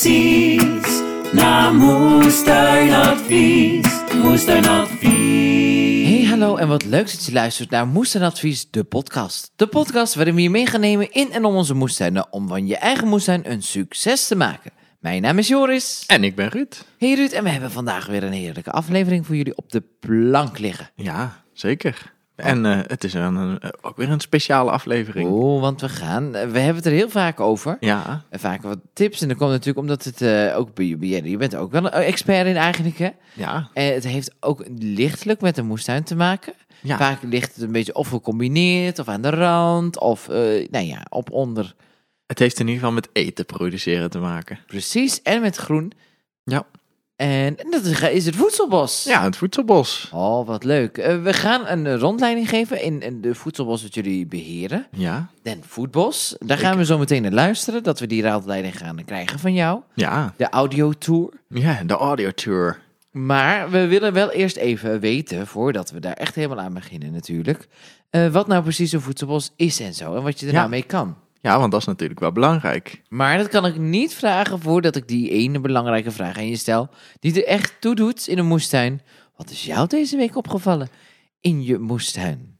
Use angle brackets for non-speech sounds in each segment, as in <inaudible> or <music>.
precies. Na moestuinadvies, moestuinadvies. Hey, hallo en wat leuk dat je luistert naar Moestuinadvies, de podcast. De podcast waarin we je mee gaan nemen in en om onze moestuinen om van je eigen moestuin een succes te maken. Mijn naam is Joris. En ik ben Ruud. Hey Ruud, en we hebben vandaag weer een heerlijke aflevering voor jullie op de plank liggen. Ja, zeker. En eh, het is een, een- ook weer een speciale aflevering. Oh, want we gaan, eh, we hebben het er heel vaak over. Ja, En vaak wat tips. En dat komt natuurlijk omdat het eh, ook bij je, je bent ook wel een expert in eigenlijk, hè? ja, En het heeft ook lichtelijk met de moestuin te maken. ja. Vaak ligt het een beetje of gecombineerd, of aan de rand, of eh, nou ja, op onder. Het heeft in ieder geval met eten produceren te maken. Precies, en met groen. Ja. En dat is, het voedselbos. Ja, het voedselbos. Oh, wat leuk. Eh, we gaan een eh, rondleiding geven in, in de voedselbos dat jullie beheren. Ja, Den Voedbos. Daar gaan we zo meteen naar luisteren, dat we die rondleiding gaan krijgen van jou. ja, De audiotour. ja, de audio tour. Maar we willen wel eerst even weten, voordat we daar echt helemaal aan beginnen natuurlijk, eh, wat nou precies een voedselbos is en zo. En wat je er Ja. nou mee kan. Ja, want dat is natuurlijk wel belangrijk. Maar dat kan ik niet vragen voordat ik die ene belangrijke vraag aan je stel, die er echt toe doet in een moestuin. Wat is jou deze week opgevallen in je moestuin?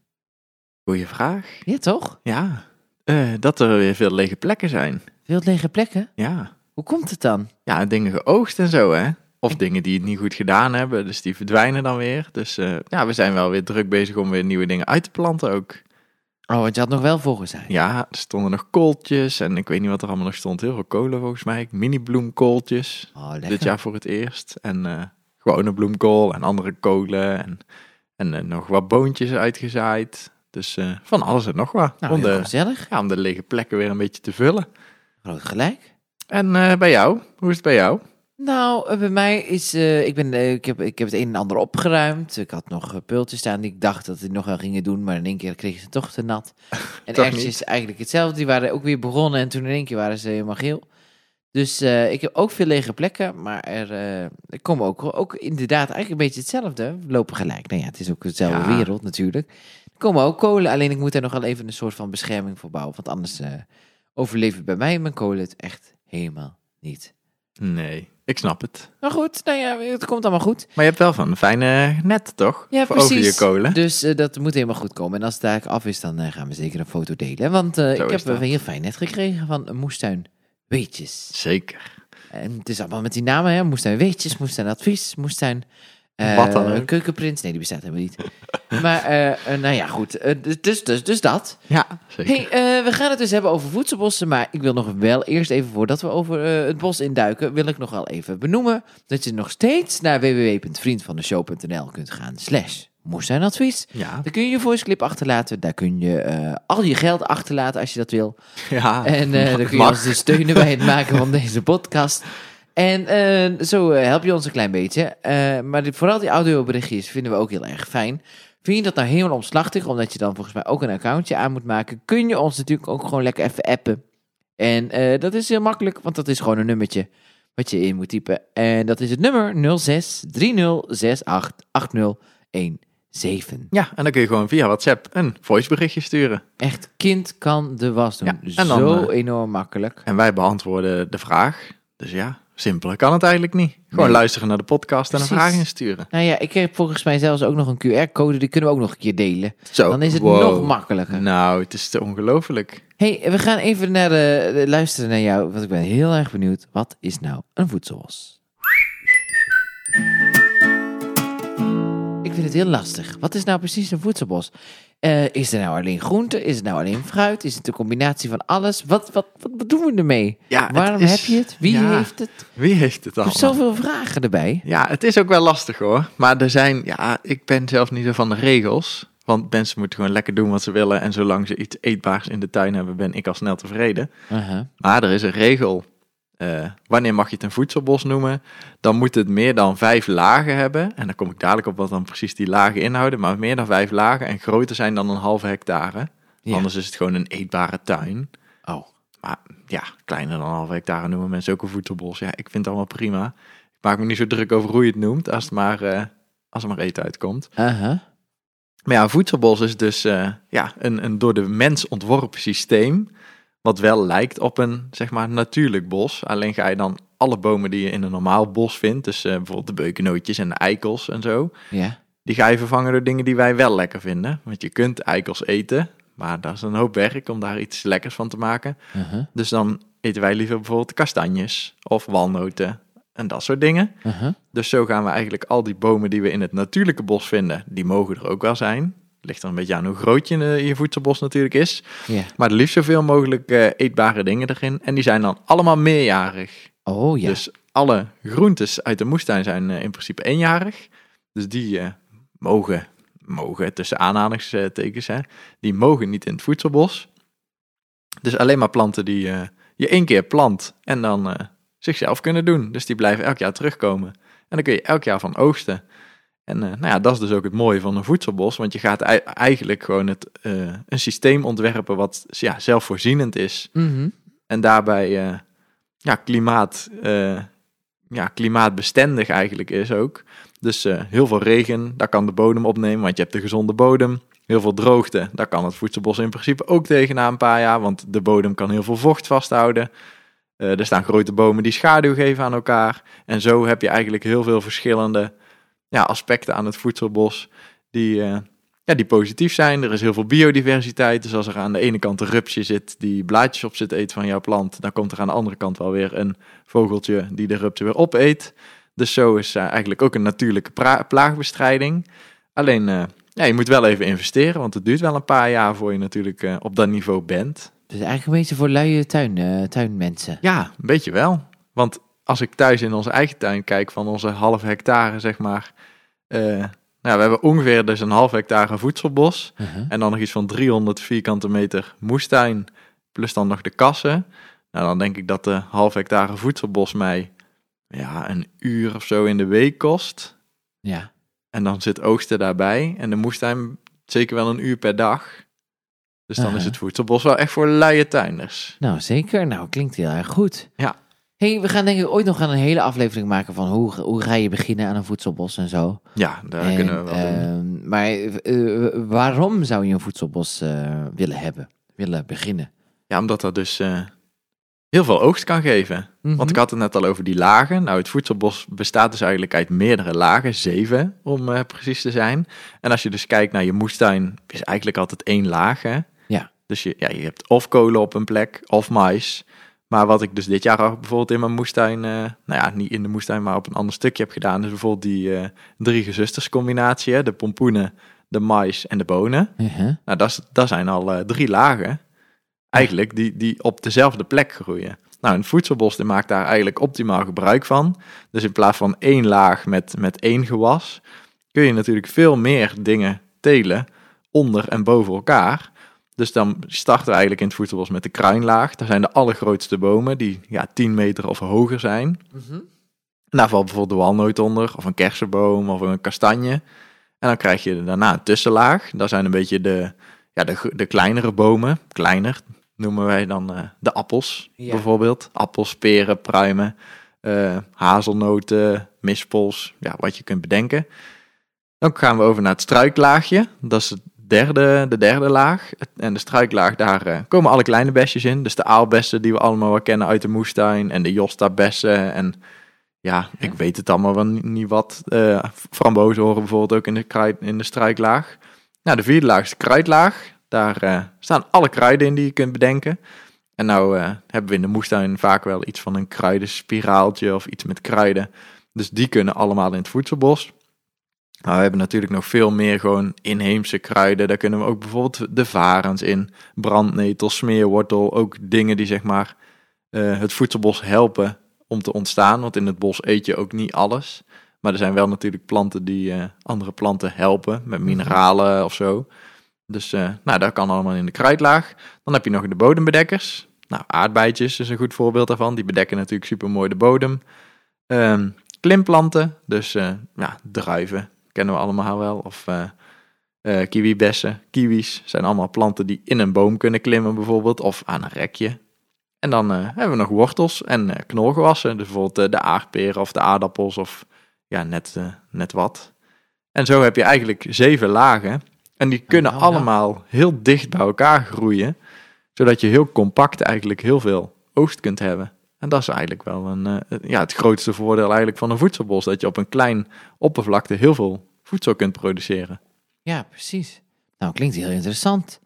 Goeie vraag. Ja, toch? Ja, eh, dat er weer veel lege plekken zijn. Veel lege plekken? Ja, Hoe komt het dan? ja dingen geoogst en zo, hè. Of dingen die het niet goed gedaan hebben, dus die verdwijnen dan weer. Dus eh, ja, we zijn wel weer druk bezig om weer nieuwe dingen uit te planten ook. Oh, want je had nog wel volgezaaid. Ja, er stonden nog kooltjes en ik weet niet wat er allemaal nog stond. Heel veel kolen volgens mij. Mini bloemkooltjes. Oh. Dit jaar voor het eerst. En eh, gewone bloemkool en andere kolen. En, en eh, nog wat boontjes uitgezaaid. Dus eh, van alles en nog wat. Nou, om, heel de, gezellig. ja, om de lege plekken weer een beetje te vullen. Groot gelijk. En bij jou? Hoe is het bij jou? Nou, eh, bij mij is, eh, ik, ben, eh, ik, heb, ik heb het een en ander opgeruimd. Ik had nog pultjes staan die ik dacht dat die nog wel gingen doen, maar in één keer kregen ze toch te nat. <laughs> En ergens is eigenlijk hetzelfde. Die waren ook weer begonnen en toen in één keer waren ze helemaal geel. Dus ik heb ook veel lege plekken, maar er, komen ook, ook inderdaad eigenlijk een beetje hetzelfde. We lopen gelijk. Nou ja, het is ook dezelfde Ja. wereld natuurlijk. Er komen ook kolen, alleen ik moet er nog wel even een soort van bescherming voor bouwen. Want anders overleven bij mij mijn kolen het echt helemaal niet. Nee, ik snap het. Maar goed, nou ja, het komt allemaal goed. Maar je hebt wel van een fijne net, toch? Ja, Voor precies. Over je kolen. Dus eh, dat moet helemaal goed komen. En als het daar af is, dan eh, gaan we zeker een foto delen. Want eh, ik heb een heel fijn net gekregen van moestuin Weetjes. Zeker. En het is allemaal met die namen, hè. Moestuin Weetjes, Moestuin Advies, Moestuin... eh, Wat dan ook. Keukenprins. Nee, die bestaat helemaal niet. <laughs> maar, eh, eh, nou ja, goed. Eh, dus, dus, dus dat. Ja, zeker. Hey, we gaan het dus hebben over voedselbossen, maar ik wil nog wel eerst even, voordat we over het bos induiken, wil ik nog wel even benoemen dat je nog steeds naar www.vriendvandeshow.nl kunt gaan slash moestuinadvies. Ja, Daar kun je je voice clip achterlaten, daar kun je al je geld achterlaten als je dat wil. ja. En dan kun je ons dus steunen bij het maken van deze podcast. En eh, zo eh, help je ons een klein beetje. Eh, maar die- vooral die audioberichtjes vinden we ook heel erg fijn. Vind je dat nou helemaal omslachtig, omdat je dan volgens mij ook een accountje aan moet maken, kun je ons natuurlijk ook gewoon lekker even appen. En dat is heel makkelijk, want dat is gewoon een nummertje wat je in moet typen. En dat is het nummer 06 3068 8017. Ja, en dan kun je gewoon via WhatsApp een voiceberichtje sturen. Echt, kind kan de was doen. Ja, en dan, Zo enorm makkelijk. En wij beantwoorden de vraag. Dus ja, simpeler kan het eigenlijk niet. Gewoon Nee. luisteren naar de podcast en een Precies. vraag insturen. Nou ja, ik heb volgens mij zelfs ook nog een QR-code. Die kunnen we ook nog een keer delen. Zo, Dan is het wow. nog makkelijker. Nou, het is te ongelooflijk. hey, we gaan even naar de, de- luisteren naar jou. Want ik ben heel erg benieuwd. Wat is nou een voedselbos? Ik vind het heel lastig. Wat is nou precies een voedselbos? Eh, is er nou alleen groente? Is het nou alleen fruit? Is het een combinatie van alles? Wat, wat, wat, doen we ermee? Ja, Waarom is- heb je het? Wie ja. heeft het? Wie heeft het Ik al? heb zoveel vragen erbij. Ja, het is ook wel lastig hoor. Maar er zijn, ja, ik ben zelf niet zo van de regels. Want mensen moeten gewoon lekker doen wat ze willen. En zolang ze iets eetbaars in de tuin hebben, ben ik al snel tevreden. Maar er is een regel. Eh, wanneer mag je het een voedselbos noemen? Dan moet het meer dan vijf lagen hebben. En dan kom ik dadelijk op wat dan precies die lagen inhouden. Maar meer dan vijf lagen en groter zijn dan een halve hectare. Ja. Anders is het gewoon een eetbare tuin. Oh. Maar ja, kleiner dan een halve hectare noemen mensen ook een voedselbos. Ja, ik vind het allemaal prima. Ik maak me niet zo druk over hoe je het noemt, als, het maar, eh, als er maar eten uitkomt. Uh-huh. Maar ja, een voedselbos is dus eh, ja, een, een door de mens ontworpen systeem. Wat wel lijkt op een, zeg maar, natuurlijk bos. Alleen ga je dan alle bomen die je in een normaal bos vindt, dus eh, bijvoorbeeld de beukennootjes en de eikels en zo, Ja. die ga je vervangen door dingen die wij wel lekker vinden. Want je kunt eikels eten, maar dat is een hoop werk om daar iets lekkers van te maken. Uh-huh. Dus dan eten wij liever bijvoorbeeld kastanjes of walnoten en dat soort dingen. Uh-huh. Dus zo gaan we eigenlijk al die bomen die we in het natuurlijke bos vinden, die mogen er ook wel zijn. Ligt er een beetje aan hoe groot je, eh, je voedselbos natuurlijk is. Ja. Maar liefst zoveel mogelijk eh, eetbare dingen erin. En die zijn dan allemaal meerjarig. Oh ja. Dus alle groentes uit de moestuin zijn eh, in principe eenjarig. Dus die mogen, mogen tussen aanhalingstekens, hè, die mogen niet in het voedselbos. Dus alleen maar planten die je één keer plant en dan zichzelf kunnen doen. Dus die blijven elk jaar terugkomen. En dan kun je elk jaar van oogsten. En eh, nou ja, dat is dus ook het mooie van een voedselbos. Want je gaat ei- eigenlijk gewoon het, eh, een systeem ontwerpen wat ja, zelfvoorzienend is. Mhm. En daarbij eh, ja, klimaat, ja, klimaatbestendig eigenlijk is ook. Dus heel veel regen, daar kan de bodem opnemen, want je hebt een gezonde bodem. Heel veel droogte, daar kan het voedselbos in principe ook tegen na een paar jaar, want de bodem kan heel veel vocht vasthouden. Er staan grote bomen die schaduw geven aan elkaar. En zo heb je eigenlijk heel veel verschillende ja, aspecten aan het voedselbos die, eh, ja, die positief zijn. Er is heel veel biodiversiteit. Dus als er aan de ene kant een rupsje zit die blaadjes op zit eten van jouw plant, dan komt er aan de andere kant wel weer een vogeltje die de rupsen weer opeet. Dus zo is eh, eigenlijk ook een natuurlijke plaagbestrijding. Alleen, eh, ja, je moet wel even investeren, want het duurt wel een paar jaar voor je natuurlijk op dat niveau bent. Dus eigenlijk een beetje voor luie tuin, tuinmensen. Ja, een beetje wel. Want als ik thuis in onze eigen tuin kijk van onze half hectare, zeg maar. eh, nou, we hebben ongeveer dus een half hectare voedselbos. Uh-huh. En dan nog iets van 300 vierkante meter moestuin. Plus dan nog de kassen. Nou, dan denk ik dat de half hectare voedselbos mij ja, een uur of zo in de week kost. Ja. En dan zit oogsten daarbij. En de moestuin zeker wel een uur per dag. Dus dan is het voedselbos wel echt voor luie tuinders. Nou, zeker. Nou, klinkt heel erg goed. Ja. Hey, we gaan denk ik ooit nog een hele aflevering maken van hoe, hoe ga je beginnen aan een voedselbos en zo. Ja, daar En, kunnen we wel doen. ehm, maar eh, waarom zou je een voedselbos eh, willen hebben? Willen beginnen? Ja, omdat dat dus eh, heel veel oogst kan geven. Want ik had het net al over die lagen. Nou, het voedselbos bestaat dus eigenlijk uit meerdere lagen, zeven om precies te zijn. En als je dus kijkt naar je moestuin, is eigenlijk altijd één laag. Hè? Ja. Dus je, ja, je hebt of kolen op een plek of mais. Maar wat ik dus dit jaar ook bijvoorbeeld in mijn moestuin, eh, nou ja, niet in de moestuin, maar op een ander stukje heb gedaan, is bijvoorbeeld die eh, drie gezusters combinatie, hè? de pompoenen, de mais en de bonen. Uh-huh. Nou, dat, zijn al eh, drie lagen, eigenlijk, die, die op dezelfde plek groeien. Nou, een voedselbos die maakt daar eigenlijk optimaal gebruik van. Dus in plaats van één laag met, met één gewas, kun je natuurlijk veel meer dingen telen onder en boven elkaar. Dus dan starten we eigenlijk in het voedselbos met de kruinlaag. Daar zijn de allergrootste bomen die ja, 10 meter of hoger zijn. En daar valt bijvoorbeeld de walnoot onder, of een kersenboom, of een kastanje. En dan krijg je daarna een tussenlaag. Daar zijn een beetje de, ja, de, de kleinere bomen. Kleiner noemen wij dan eh, de appels, Ja. bijvoorbeeld. Appels, peren, pruimen, eh, hazelnoten, mispols, ja, wat je kunt bedenken. Dan gaan we over naar het struiklaagje. Dat is het derde, de derde laag. En de struiklaag, daar eh, komen alle kleine besjes in. Dus de aalbessen die we allemaal wel kennen uit de moestuin. En de josta-bessen. En ja, ik weet het allemaal wel niet, wat. Eh frambozen horen bijvoorbeeld ook in de, kruid, in de struiklaag. Nou, de vierde laag is de kruidlaag. Daar eh, staan alle kruiden in die je kunt bedenken. En nou hebben we in de moestuin vaak wel iets van een kruidenspiraaltje of iets met kruiden. Dus die kunnen allemaal in het voedselbos. Nou, we hebben natuurlijk nog veel meer gewoon inheemse kruiden. Daar kunnen we ook bijvoorbeeld de varens in, brandnetel, smeerwortel. Ook dingen die zeg maar eh, het voedselbos helpen om te ontstaan. Want in het bos eet je ook niet alles. Maar er zijn wel natuurlijk planten die eh, andere planten helpen met mineralen of zo. Dus eh, nou, dat kan allemaal in de kruidlaag. Dan heb je nog de bodembedekkers. Nou, aardbeidjes is een goed voorbeeld daarvan. Die bedekken natuurlijk super mooi de bodem. Ehm, klimplanten, dus ja, druiven kennen we allemaal wel. Of eh, kiwibessen, kiwis zijn allemaal planten die in een boom kunnen klimmen bijvoorbeeld. Of aan een rekje. En dan eh, hebben we nog wortels en eh, knolgewassen. Dus bijvoorbeeld de aardperen of de aardappels of ja, net, net wat. En zo heb je eigenlijk zeven lagen. En die kunnen allemaal heel dicht bij elkaar groeien. Zodat je heel compact eigenlijk heel veel oogst kunt hebben. En dat is eigenlijk wel een, ja, het grootste voordeel eigenlijk van een voedselbos. Dat je op een klein oppervlakte heel veel voedsel kunt produceren. Ja, precies. Nou, klinkt heel interessant.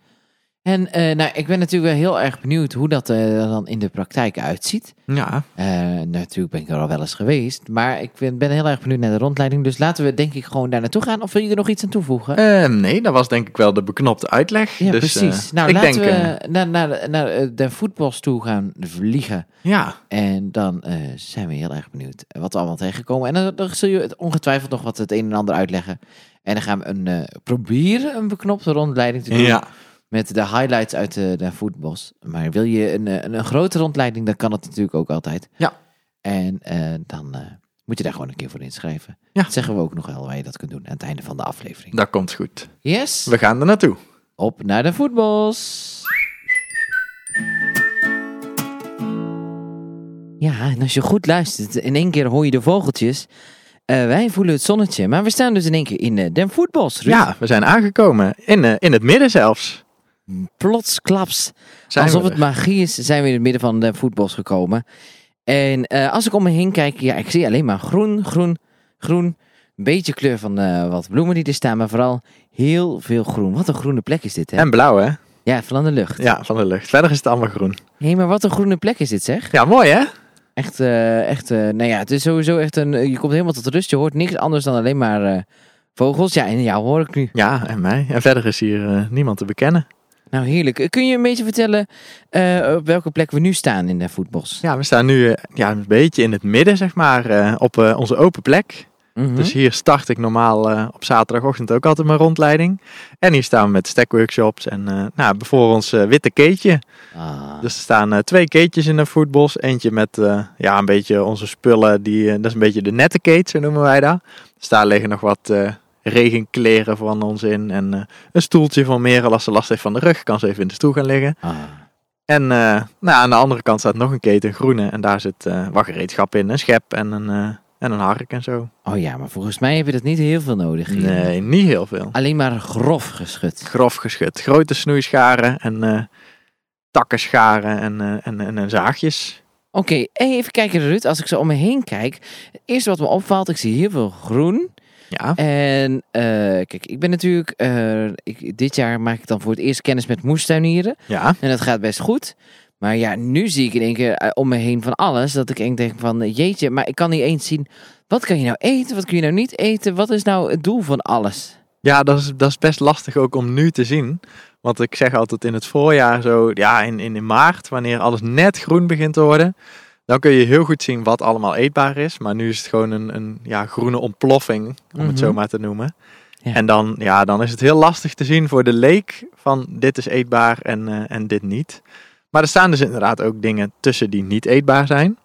En eh, nou, ik ben natuurlijk wel heel erg benieuwd hoe dat eh, er dan in de praktijk uitziet. Ja, Eh, natuurlijk ben ik er al wel eens geweest, maar ik ben, ben heel erg benieuwd naar de rondleiding. Dus laten we denk ik gewoon daar naartoe gaan. Of wil je er nog iets aan toevoegen? Nee, dat was denk ik wel de beknopte uitleg. ja, dus, precies. nou, ik laten denk, we naar, naar, de- naar de voetbals toe gaan vliegen. ja, En dan zijn we heel erg benieuwd wat we allemaal tegenkomen. En dan, dan zul je het ongetwijfeld nog wat het een en ander uitleggen. En dan gaan we een, proberen een beknopte rondleiding te doen. ja, Met de highlights uit de, de voetbals. Maar wil je een, eh, een, een grote rondleiding, dan kan dat natuurlijk ook altijd. Ja. En eh, dan eh, moet je daar gewoon een keer voor inschrijven. Ja. Dat zeggen we ook nog wel waar je dat kunt doen aan het einde van de aflevering. dat komt goed. Yes, We gaan er naartoe. op naar de voetbals. Ja, en als je goed luistert, in één keer hoor je de vogeltjes. Wij voelen het zonnetje, maar we staan dus in één keer in den voetbals. Ruud. Ja, we zijn aangekomen. In, in het midden zelfs. Plotsklaps. Zijn Alsof het magie is, zijn we in het midden van de voetbals gekomen. En eh, als ik om me heen kijk, ja, ik zie alleen maar groen, groen, groen. Een beetje kleur van eh, wat bloemen die er staan, maar vooral heel veel groen. Wat een groene plek is dit, hè? En blauw, hè? Ja, van de lucht. Ja, van de lucht. Verder is het allemaal groen. Hé, maar wat een groene plek is dit, zeg. Ja, mooi, hè? Echt, eh, echt, nou ja, het is sowieso echt een, je komt helemaal tot rust. Je hoort niks anders dan alleen maar vogels. Ja, en jou hoor ik nu. Ja, en mij. En verder is hier niemand te bekennen. Nou, heerlijk. Eh, Kun je een beetje vertellen eh, op welke plek we nu staan in de voetbos? Ja, we staan nu eh, ja, een beetje in het midden, zeg maar, op onze open plek. Mhm. Dus hier start ik normaal op zaterdagochtend ook altijd mijn rondleiding. En hier staan we met stackworkshops en nou, voor ons witte keetje. Ah. Dus er staan twee keetjes in een voetbos. Eentje met ja, een beetje onze spullen. Die, dat is een beetje de nette keet, zo noemen wij dat. Dus daar liggen nog wat regenkleren van ons in. En eh, een stoeltje van Merel als ze last heeft van de rug. Kan ze even in de stoel gaan liggen. Ah. En eh, nou, aan de andere kant staat nog een keet, een groene. En daar zit eh wat gereedschap in. Een schep en een, eh, en een hark en zo. Oh ja, maar volgens mij heb je dat niet heel veel nodig hier. Nee, niet heel veel. Alleen maar grof geschud. Grof geschud. Grote snoeischaren en eh takkenscharen en, eh, en, en, en zaagjes. Oké, even kijken Ruud. Als ik zo om me heen kijk. Het eerste wat me opvalt, ik zie heel veel groen. Ja, En eh, kijk, ik ben natuurlijk... eh, ik, dit jaar maak ik dan voor het eerst kennis met moestuinieren. ja. En dat gaat best goed. Maar ja, nu zie ik in één keer eh, om me heen van alles. Dat ik één denk van, jeetje, maar ik kan niet eens zien... Wat kan je nou eten? Wat kun je nou niet eten? Wat is nou het doel van alles? Ja, dat is, dat is best lastig ook om nu te zien. Want ik zeg altijd in het voorjaar zo, ja, in, in maart, wanneer alles net groen begint te worden, dan kun je heel goed zien wat allemaal eetbaar is. Maar nu is het gewoon een, een ja, groene ontploffing, om Mhm. het zo maar te noemen. Ja. En dan, ja, dan is het heel lastig te zien voor de leek van dit is eetbaar en, eh, en dit niet. Maar er staan dus inderdaad ook dingen tussen die niet eetbaar zijn.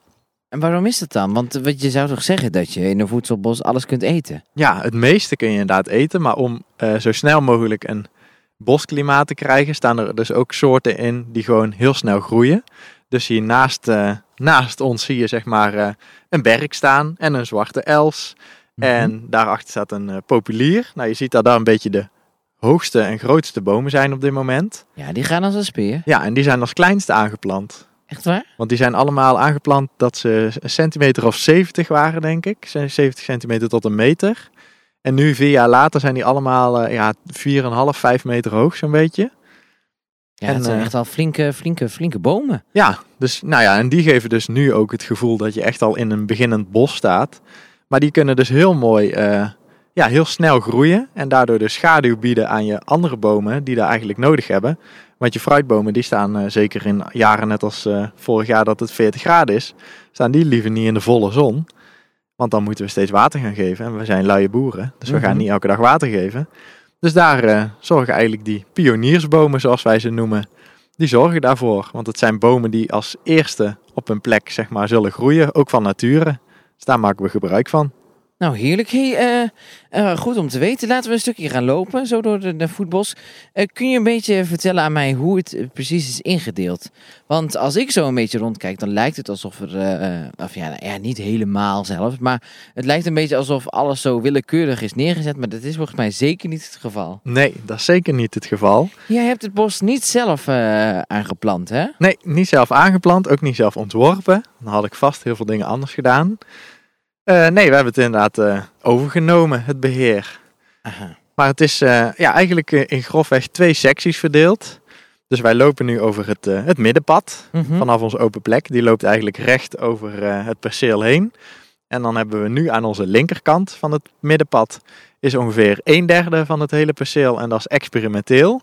En waarom is dat dan? Want eh, wat je zou toch zeggen dat je in een voedselbos alles kunt eten? Ja, het meeste kun je inderdaad eten, maar om eh, zo snel mogelijk een bosklimaat te krijgen, staan er dus ook soorten in die gewoon heel snel groeien. Dus hier naast, naast ons zie je zeg maar eh, een berk staan en een zwarte els. Mhm. En daarachter staat een eh, populier. Nou, je ziet dat daar een beetje de hoogste en grootste bomen zijn op dit moment. Ja, die gaan als een speer. Ja, en die zijn als kleinste aangeplant. Echt waar? Want die zijn allemaal aangeplant dat ze een centimeter of 70 waren, denk ik. 70 centimeter tot een meter. En nu, vier jaar later, zijn die allemaal eh, ja, 4,5, 5 meter hoog, zo'n beetje. Ja, En, het zijn eh, echt al flinke, flinke, flinke bomen. Ja, dus nou ja, en die geven dus nu ook het gevoel dat je echt al in een beginnend bos staat. Maar die kunnen dus heel mooi, eh, ja, heel snel groeien. En daardoor dus schaduw bieden aan je andere bomen die daar eigenlijk nodig hebben. Want je fruitbomen, die staan eh, zeker in jaren net als vorig jaar dat het 40 graden is, staan die liever niet in de volle zon. Want dan moeten we steeds water gaan geven. En we zijn luie boeren, dus we gaan Mhm. niet elke dag water geven. Dus daar eh, zorgen eigenlijk die pioniersbomen, zoals wij ze noemen, die zorgen daarvoor. Want het zijn bomen die als eerste op een plek zeg maar, zullen groeien, ook van nature. Dus daar maken we gebruik van. Nou, heerlijk. Hey, eh, eh, goed om te weten. Laten we een stukje gaan lopen, zo door de, de voetbos. Eh, kun je een beetje vertellen aan mij hoe het precies is ingedeeld? Want als ik zo een beetje rondkijk, dan lijkt het alsof er... of ja, nou ja, niet helemaal zelfs. Maar het lijkt een beetje alsof alles zo willekeurig is neergezet. Maar dat is volgens mij zeker niet het geval. Nee, dat is zeker niet het geval. Jij hebt het bos niet zelf aangeplant, hè? Nee, niet zelf aangeplant, ook niet zelf ontworpen. Dan had ik vast heel veel dingen anders gedaan. Eh, nee, we hebben het inderdaad eh, overgenomen, het beheer. Aha. Maar het is eh, ja, eigenlijk in grofweg twee secties verdeeld. Dus wij lopen nu over het, het middenpad Mhm. vanaf onze open plek. Die loopt eigenlijk recht over het perceel heen. En dan hebben we nu aan onze linkerkant van het middenpad is ongeveer een derde van het hele perceel. En dat is experimenteel.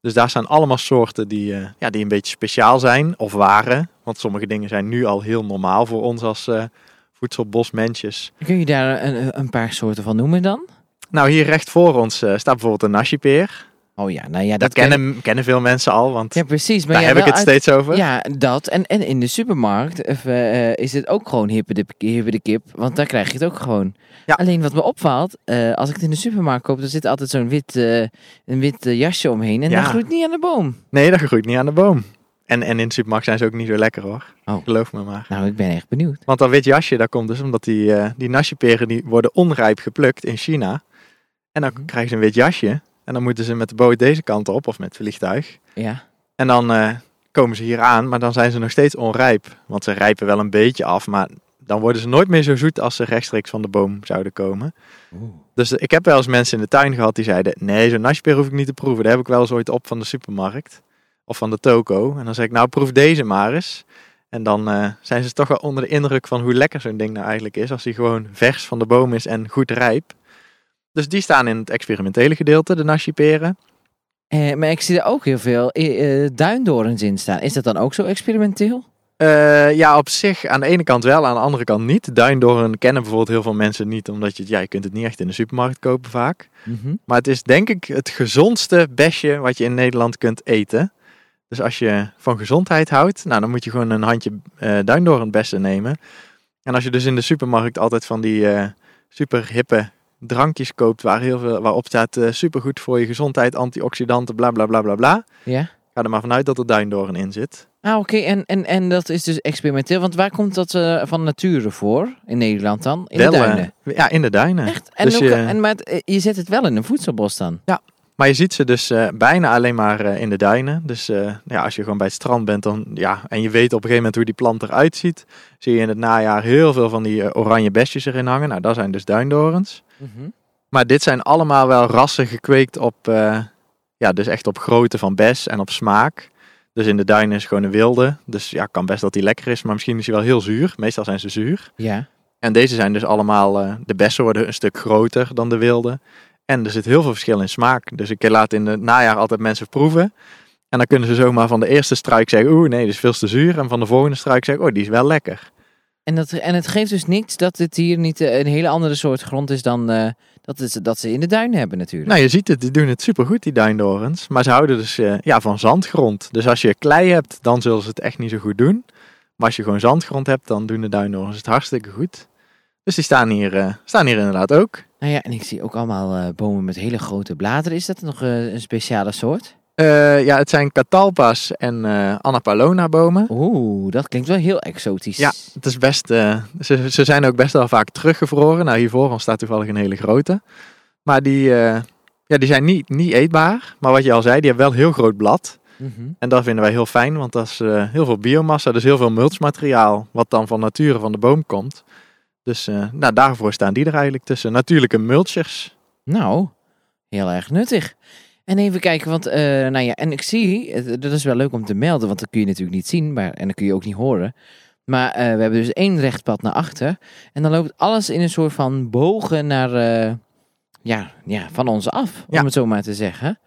Dus daar staan allemaal soorten die, ja, die een beetje speciaal zijn of waren. Want sommige dingen zijn nu al heel normaal voor ons als voedselbosmensjes. Kun je daar een, een paar soorten van noemen dan? Nou, hier recht voor ons eh, staat bijvoorbeeld een nashipeer. Oh ja, nou ja, dat, Dat, ken- kennen, kennen veel mensen al, want Ja, precies. Maar daar ja, heb ik wel het uit- steeds over. Ja, dat. En, en in de supermarkt of, eh, is het ook gewoon hippe de, hippe de kip. Want daar krijg je het ook gewoon. Ja. Alleen wat me opvalt, eh, als ik het in de supermarkt koop, dan zit altijd zo'n wit, eh, een wit eh, jasje omheen. En dat groeit niet aan de boom. Nee, dat groeit niet aan de boom. En, en in de supermarkt zijn ze ook niet zo lekker hoor. Oh. Geloof me maar. Nou, ik ben echt benieuwd. Want dat wit jasje, dat komt dus omdat die, eh die nashiperen die worden onrijp geplukt in China. En dan Mhm. krijgen ze een wit jasje. En dan moeten ze met de boot deze kant op of met het vliegtuig. Ja. En dan eh, komen ze hier aan, maar dan zijn ze nog steeds onrijp. Want ze rijpen wel een beetje af, maar dan worden ze nooit meer zo zoet als ze rechtstreeks van de boom zouden komen. Dus ik heb wel eens mensen in de tuin gehad die zeiden: Nee, zo'n nashpeer hoef ik niet te proeven. Daar heb ik wel eens ooit op van de supermarkt of van de toko. En dan zeg ik: Nou, proef deze maar eens. En dan eh, zijn ze toch wel onder de indruk van hoe lekker zo'n ding nou eigenlijk is. Als die gewoon vers van de boom is en goed rijp. Dus die staan in het experimentele gedeelte, de nashiperen. Eh, maar ik zie er ook heel veel eh, eh, duindorens in staan. Is dat dan ook zo experimenteel? Eh, ja, op zich aan de ene kant wel, aan de andere kant niet. Duindoorn kennen bijvoorbeeld heel veel mensen niet, omdat je, ja, je kunt het niet echt in de supermarkt kopen vaak. Mhm. Maar het is denk ik het gezondste besje wat je in Nederland kunt eten. Dus als je van gezondheid houdt, nou, dan moet je gewoon een handje eh duindoornbessen nemen. En als je dus in de supermarkt altijd van die eh, super hippe drankjes koopt waar heel veel, waarop staat eh, supergoed voor je gezondheid, antioxidanten, bla bla bla bla bla. Ja. Ga er maar vanuit dat er duindoorn in zit. Ah, oké. En, en, en dat is dus experimenteel. Want waar komt dat eh, van nature voor? In Nederland dan? In Wel, de duinen? ja, in de duinen. Echt? En, dus je- en, maar het- je zet het wel in een voedselbos dan? Maar je ziet ze dus eh, bijna alleen maar eh, in de duinen. Dus eh, ja, als je gewoon bij het strand bent dan, ja, en je weet op een gegeven moment hoe die plant eruit ziet, zie je in het najaar heel veel van die oranje besjes erin hangen. Nou, dat zijn dus duindorens. Maar dit zijn allemaal wel rassen gekweekt op, ja, dus echt op grootte van bes en op smaak. Dus in de duinen is gewoon een wilde. Dus ja, kan best dat die lekker is, maar misschien is hij wel heel zuur. Meestal zijn ze zuur. Ja. En deze zijn dus allemaal, de bessen worden een stuk groter dan de wilde. En er zit heel veel verschil in smaak. Dus ik laat in het najaar altijd mensen proeven. En dan kunnen ze zomaar van de eerste struik zeggen, oeh nee, dit is veel te zuur. En van de volgende struik zeggen, oh die is wel lekker. En, dat, en het geeft dus niks dat het hier niet eh, een hele andere soort grond is dan eh, dat, is, dat ze in de duinen hebben natuurlijk. Nou, je ziet het, die doen het supergoed, die duindorens. Maar ze houden dus eh, ja, van zandgrond. Dus als je klei hebt, dan zullen ze het echt niet zo goed doen. Maar als je gewoon zandgrond hebt, dan doen de duindorens het hartstikke goed. Dus die staan hier, staan hier inderdaad ook. Nou ja, en ik zie ook allemaal eh, bomen met hele grote bladeren. Is dat nog eh, een speciale soort? Eh, ja, het zijn catalpas en Annapalona bomen. Oeh, dat klinkt wel heel exotisch. Ja, het is best, ze, ze zijn ook best wel vaak teruggevroren. Nou, hiervoor staat toevallig een hele grote. Maar die, ja, die zijn niet, niet eetbaar. Maar wat je al zei, die hebben wel heel groot blad. Mhm. En dat vinden wij heel fijn, want dat is heel veel biomassa. Dus heel veel mulchmateriaal, wat dan van nature van de boom komt. Dus eh, nou, daarvoor staan die er eigenlijk tussen. Natuurlijke mulchers. Nou, heel erg nuttig. En even kijken, want, eh, nou ja, en ik zie, dat is wel leuk om te melden, want dat kun je natuurlijk niet zien, maar, en dat kun je ook niet horen. Maar eh, we hebben dus één rechtpad naar achter. En dan loopt alles in een soort van bogen naar, ja, ja, van ons af, om Ja. het zo maar te zeggen.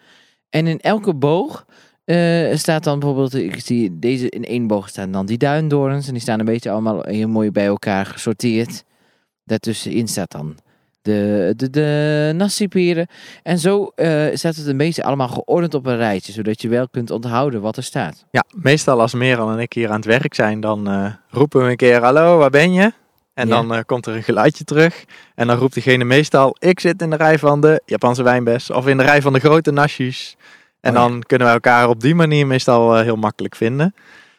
En in elke boog eh, staat dan bijvoorbeeld, ik zie deze in één boog staan dan die duindorens. En die staan een beetje allemaal heel mooi bij elkaar gesorteerd. Daartussenin staat dan de, de, de. En zo eh, staat het een beetje allemaal geordend op een rijtje. Zodat je wel kunt onthouden wat er staat. Ja, meestal als Merel en ik hier aan het werk zijn, dan eh, roepen we een keer, hallo, waar ben je? En Ja. dan komt er een geluidje terug. En dan roept diegene meestal, ik zit in de rij van de Japanse wijnbes. Of in de rij van de grote nashis. En Oh ja. dan kunnen we elkaar op die manier meestal eh, heel makkelijk vinden.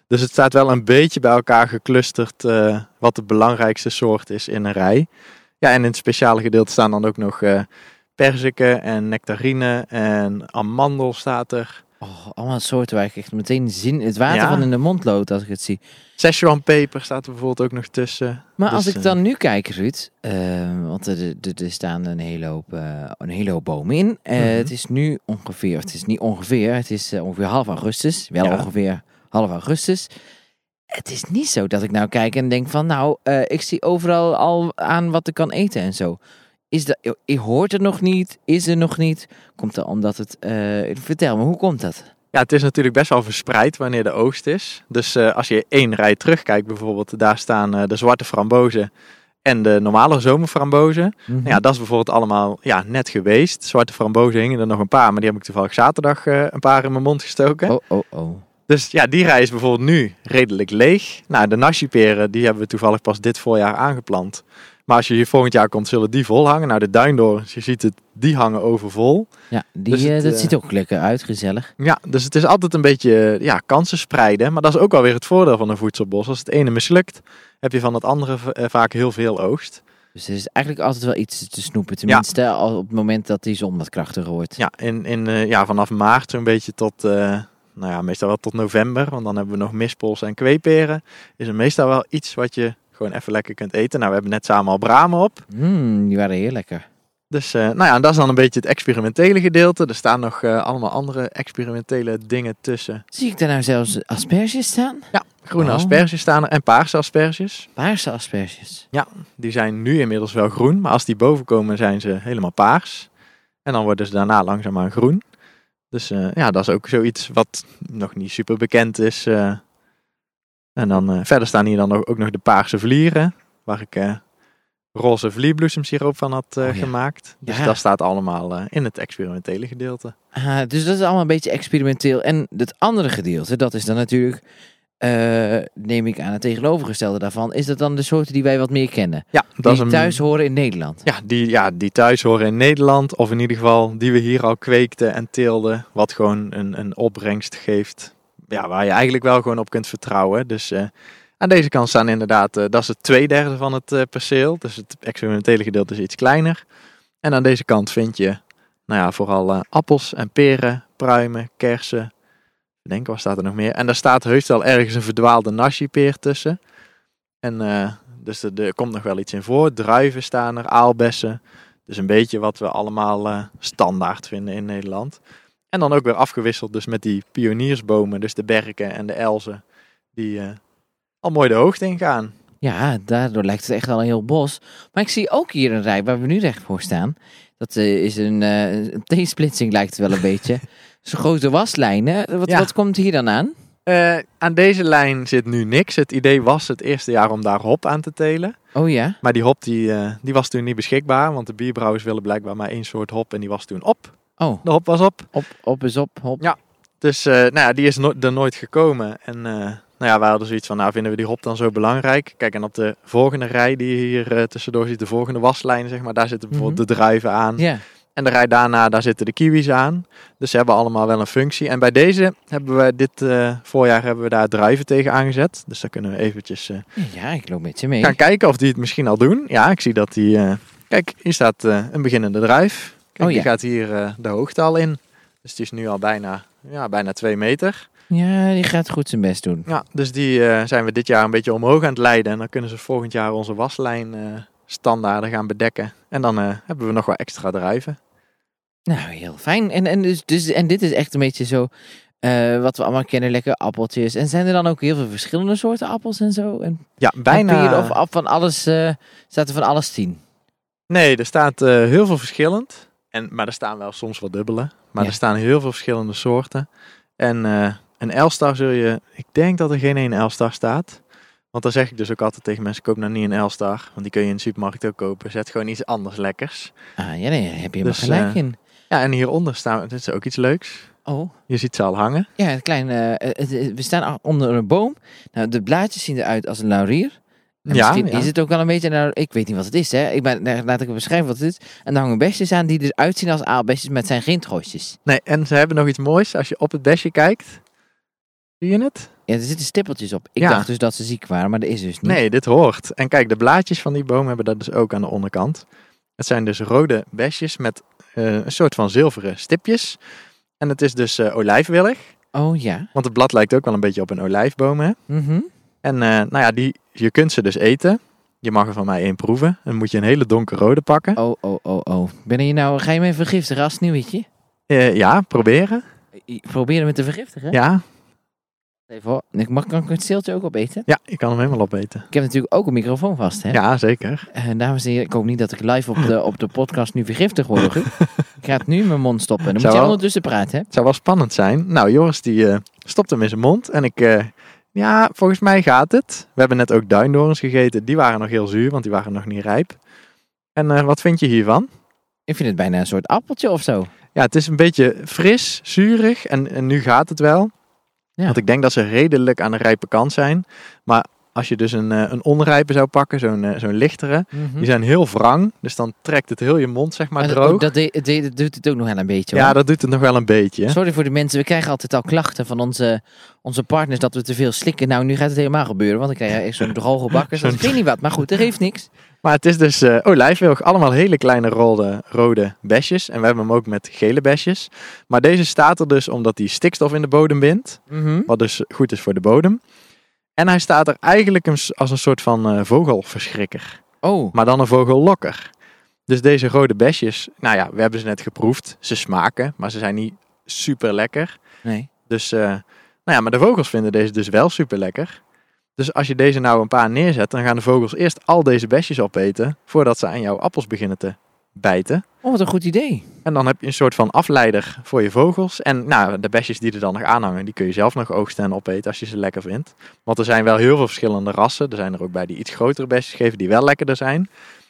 Dus het staat wel een beetje bij elkaar geclusterd eh, wat de belangrijkste soort is in een rij. Ja, en in het speciale gedeelte staan dan ook nog eh perziken en nectarine en amandel staat er. Oh, allemaal soorten waar ik echt meteen zin, het water Ja. van in de mond loopt als ik het zie. Szechuan peper staat er bijvoorbeeld ook nog tussen. Maar als Dus, ik eh, dan nu kijk, Ruud, eh, want er, er, er staan een hele hoop, eh, een hele hoop bomen in. Eh, Mhm. Het is nu ongeveer, het is niet ongeveer, het is ongeveer half augustus. Wel Ja. ongeveer half augustus. Het is niet zo dat ik nou kijk en denk van, nou, ik zie overal al aan wat ik kan eten en zo. Is dat, je hoort het nog niet, is er nog niet. Komt dat omdat het, eh, vertel me, hoe komt dat? Ja, het is natuurlijk best wel verspreid wanneer de oogst is. Dus eh, als je één rij terugkijkt bijvoorbeeld, daar staan eh, de zwarte frambozen en de normale zomerframbozen. Nou ja, dat is bijvoorbeeld allemaal ja, net geweest. Zwarte frambozen hingen er nog een paar, maar die heb ik toevallig zaterdag een paar in mijn mond gestoken. Oh, oh, oh. Dus ja, die rij is bijvoorbeeld nu redelijk leeg. Nou, de nashiperen, die hebben we toevallig pas dit voorjaar aangeplant. Maar als je hier volgend jaar komt, zullen die vol hangen. Nou, de duindorens, je ziet het, die hangen overvol. Ja, die, Dus het, eh, dat eh, ziet ook lekker uit, gezellig. Ja, dus het is altijd een beetje ja, kansen spreiden. Maar dat is ook alweer het voordeel van een voedselbos. Als het ene mislukt, heb je van het andere eh, vaak heel veel oogst. Dus er is eigenlijk altijd wel iets te snoepen. Tenminste, al op het moment dat die zon wat krachtiger wordt. Ja, in, in, ja vanaf maart zo'n beetje tot, nou ja, meestal wel tot november. Want dan hebben we nog mispols en kweeperen. Is er meestal wel iets wat je gewoon even lekker kunt eten. Nou, we hebben net samen al bramen op. Mm, die waren heel lekker. Dus eh, nou ja, en dat is dan een beetje het experimentele gedeelte. Er staan nog eh, allemaal andere experimentele dingen tussen. Zie ik daar nou zelfs asperges staan? Groene Oh. asperges staan er en paarse asperges. Paarse asperges. Die zijn nu inmiddels wel groen, maar als die boven komen zijn ze helemaal paars. En dan worden ze daarna langzaamaan groen. Dus eh, ja, dat is ook zoiets wat nog niet super bekend is. En dan eh, verder staan hier dan ook, nog de paarse vlieren, waar ik eh, roze vlierbloesemsiroop van had Oh ja. gemaakt. Dus Ja. dat staat allemaal in het experimentele gedeelte. Ah, dus dat is allemaal een beetje experimenteel. En het andere gedeelte, dat is dan natuurlijk, neem ik aan het tegenovergestelde daarvan, is dat dan de soorten die wij wat meer kennen. Ja, dat die is een, thuis horen in Nederland. Ja die, ja, die thuis horen in Nederland. Of in ieder geval die we hier al kweekten en teelden. Wat gewoon een, een opbrengst geeft. Ja, waar je eigenlijk wel gewoon op kunt vertrouwen. Dus eh, aan deze kant staan inderdaad, eh, dat is het twee derde van het eh, perceel. Dus het experimentele gedeelte is iets kleiner. En aan deze kant vind je nou ja, vooral appels en peren, pruimen, kersen. Ik denk, wat staat er nog meer? En daar staat heus wel ergens een verdwaalde nashi-peer tussen. En dus er, komt nog wel iets in voor. Druiven staan er, aalbessen. Dus een beetje wat we allemaal standaard vinden in Nederland. En dan ook weer afgewisseld dus met die pioniersbomen. Dus de berken en de elzen. Die eh, al mooi de hoogte ingaan. Ja, daardoor lijkt het echt wel een heel bos. Maar ik zie ook hier een rij waar we nu recht voor staan. Dat eh, is een, eh, een T-splitsing lijkt het wel een beetje. <laughs> Zo'n grote waslijnen. Wat, Ja. wat komt hier dan aan? Aan deze lijn zit nu niks. Het idee was het eerste jaar om daar hop aan te telen. Oh ja? Maar die hop die, die was toen niet beschikbaar. Want de bierbrouwers willen blijkbaar maar één soort hop. En die was toen op. Oh, De hop was op. op, op is op, hop. Ja. Dus eh, nou ja, die is no- er nooit gekomen. En eh, nou ja, wij hadden zoiets van, nou vinden we die hop dan zo belangrijk? Kijk, en op de volgende rij die je hier eh, tussendoor ziet, de volgende waslijn, zeg maar, daar zitten bijvoorbeeld de druiven aan. Ja. En de rij daarna, daar zitten de kiwis aan. Dus ze hebben allemaal wel een functie. En bij deze hebben we dit voorjaar hebben we daar druiven tegen aangezet. Dus daar kunnen we eventjes Ja, ik loop met je mee. gaan kijken of die het misschien al doen. Ja, ik zie dat die... kijk, hier staat een beginnende druif. Kijk, Oh, die gaat hier eh, de hoogte al in. Dus die is nu al bijna, ja, bijna twee meter. Ja, die gaat goed zijn best doen. Ja, dus die eh, zijn we dit jaar een beetje omhoog aan het leiden. En dan kunnen ze volgend jaar onze waslijn eh, standaarden gaan bedekken. En dan hebben we nog wat extra druiven. Nou, heel fijn. En, en, dus, dus, en dit is echt een beetje zo wat we allemaal kennen, lekker appeltjes. En zijn er dan ook heel veel verschillende soorten appels en zo? En, Ja, bijna... of af van alles, eh, staat er van alles tien? Nee, er staat heel veel verschillend. En, maar er staan wel soms wat dubbele. Maar Ja. er staan heel veel verschillende soorten. En eh, een Elstar zul je... Ik denk dat er geen één Elstar staat. Want dan zeg ik dus ook altijd tegen mensen... Koop nou niet een Elstar. Want die kun je in de supermarkt ook kopen. Zet gewoon iets anders lekkers. Ah, ja, nee, daar heb je Dus, helemaal gelijk eh, in. Ja, en hieronder staan... Dit is ook iets leuks. Oh, Je ziet ze al hangen. ja, een klein, eh, het- het- we staan onder een boom. Nou, de blaadjes zien eruit als een laurier. En Ja, is het ook wel een beetje, nou, ik weet niet wat het is, hè. Ik ben, laat ik beschrijven wat het is. En daar hangen besjes aan die dus uitzien als aalbesjes met zijn grindgooisjes. Nee, en ze hebben nog iets moois. Als je op het besje kijkt, zie je het? Ja, er zitten stippeltjes op. Ik Ja. dacht dus dat ze ziek waren, maar dat is dus niet. Nee, dit hoort. En kijk, de blaadjes van die boom hebben dat dus ook aan de onderkant. Het zijn dus rode besjes met eh, een soort van zilveren stipjes. En het is dus eh, olijfwillig. Oh ja. Want het blad lijkt ook wel een beetje op een olijfboom, hè? Mhm. En eh, nou ja, die, je kunt ze dus eten. Je mag er van mij één proeven. Dan moet je een hele donkerrode pakken. Oh, oh, oh, oh. Ben je nou, ga je me vergiftigen als sneeuwwitje? Eh, ja, proberen. Proberen me te vergiftigen? Ja, Even hoor. Ik mag, kan ik het steeltje ook opeten? ja, je kan hem helemaal opeten. Ik heb natuurlijk ook een microfoon vast, hè? Ja, zeker. Eh, dames en heren, ik hoop niet dat ik live op de, <laughs> op de podcast nu vergiftigd word. hoor. <laughs> ik ga het nu in mijn mond stoppen. Dan moet je wel- ondertussen praten, hè? Het zou wel spannend zijn. Nou, Joris die eh, stopt hem in zijn mond. En ik, ja, volgens mij gaat het. We hebben net ook duindorens gegeten. Die waren nog heel zuur, want die waren nog niet rijp. En eh, wat vind je hiervan? Ik vind het bijna een soort appeltje of zo. Ja, het is een beetje fris, zuurig en, en nu gaat het wel. Ja. Want ik denk dat ze redelijk aan de rijpe kant zijn. Maar als je dus een, eh, een onrijpe zou pakken, zo'n eh, zo'n lichtere, Mhm. die zijn heel wrang. Dus dan trekt het heel je mond zeg maar dat, droog. dat, dat doet het ook nog wel een beetje, hoor. ja, dat doet het nog wel een beetje. Sorry voor de mensen, we krijgen altijd al klachten van onze, onze partners dat we te veel slikken. Nou, nu gaat het helemaal gebeuren, want ik krijg echt zo'n droge bakkers. Zo'n- Ik weet niet wat, maar goed, er heeft niks. Maar het is dus eh olijfwilg, allemaal hele kleine rode, rode besjes. En we hebben hem ook met gele besjes. Maar deze staat er dus omdat hij stikstof in de bodem bindt. Mhm. Wat dus goed is voor de bodem. En hij staat er eigenlijk als een soort van eh, vogelverschrikker. Oh, Maar dan een vogellokker. Dus deze rode besjes, nou ja, we hebben ze net geproefd. Ze smaken, maar ze zijn niet super lekker. nee. Dus, eh, nou ja, maar de vogels vinden deze dus wel super lekker. Dus als je deze nou een paar neerzet, dan gaan de vogels eerst al deze besjes opeten. Voordat ze aan jouw appels beginnen te bijten. Oh, wat een goed idee. En dan heb je een soort van afleider voor je vogels. En nou, de besjes die er dan nog aanhangen, die kun je zelf nog oogsten en opeten als je ze lekker vindt. Want er zijn wel heel veel verschillende rassen. Er zijn er ook bij die iets grotere besjes geven die wel lekkerder zijn.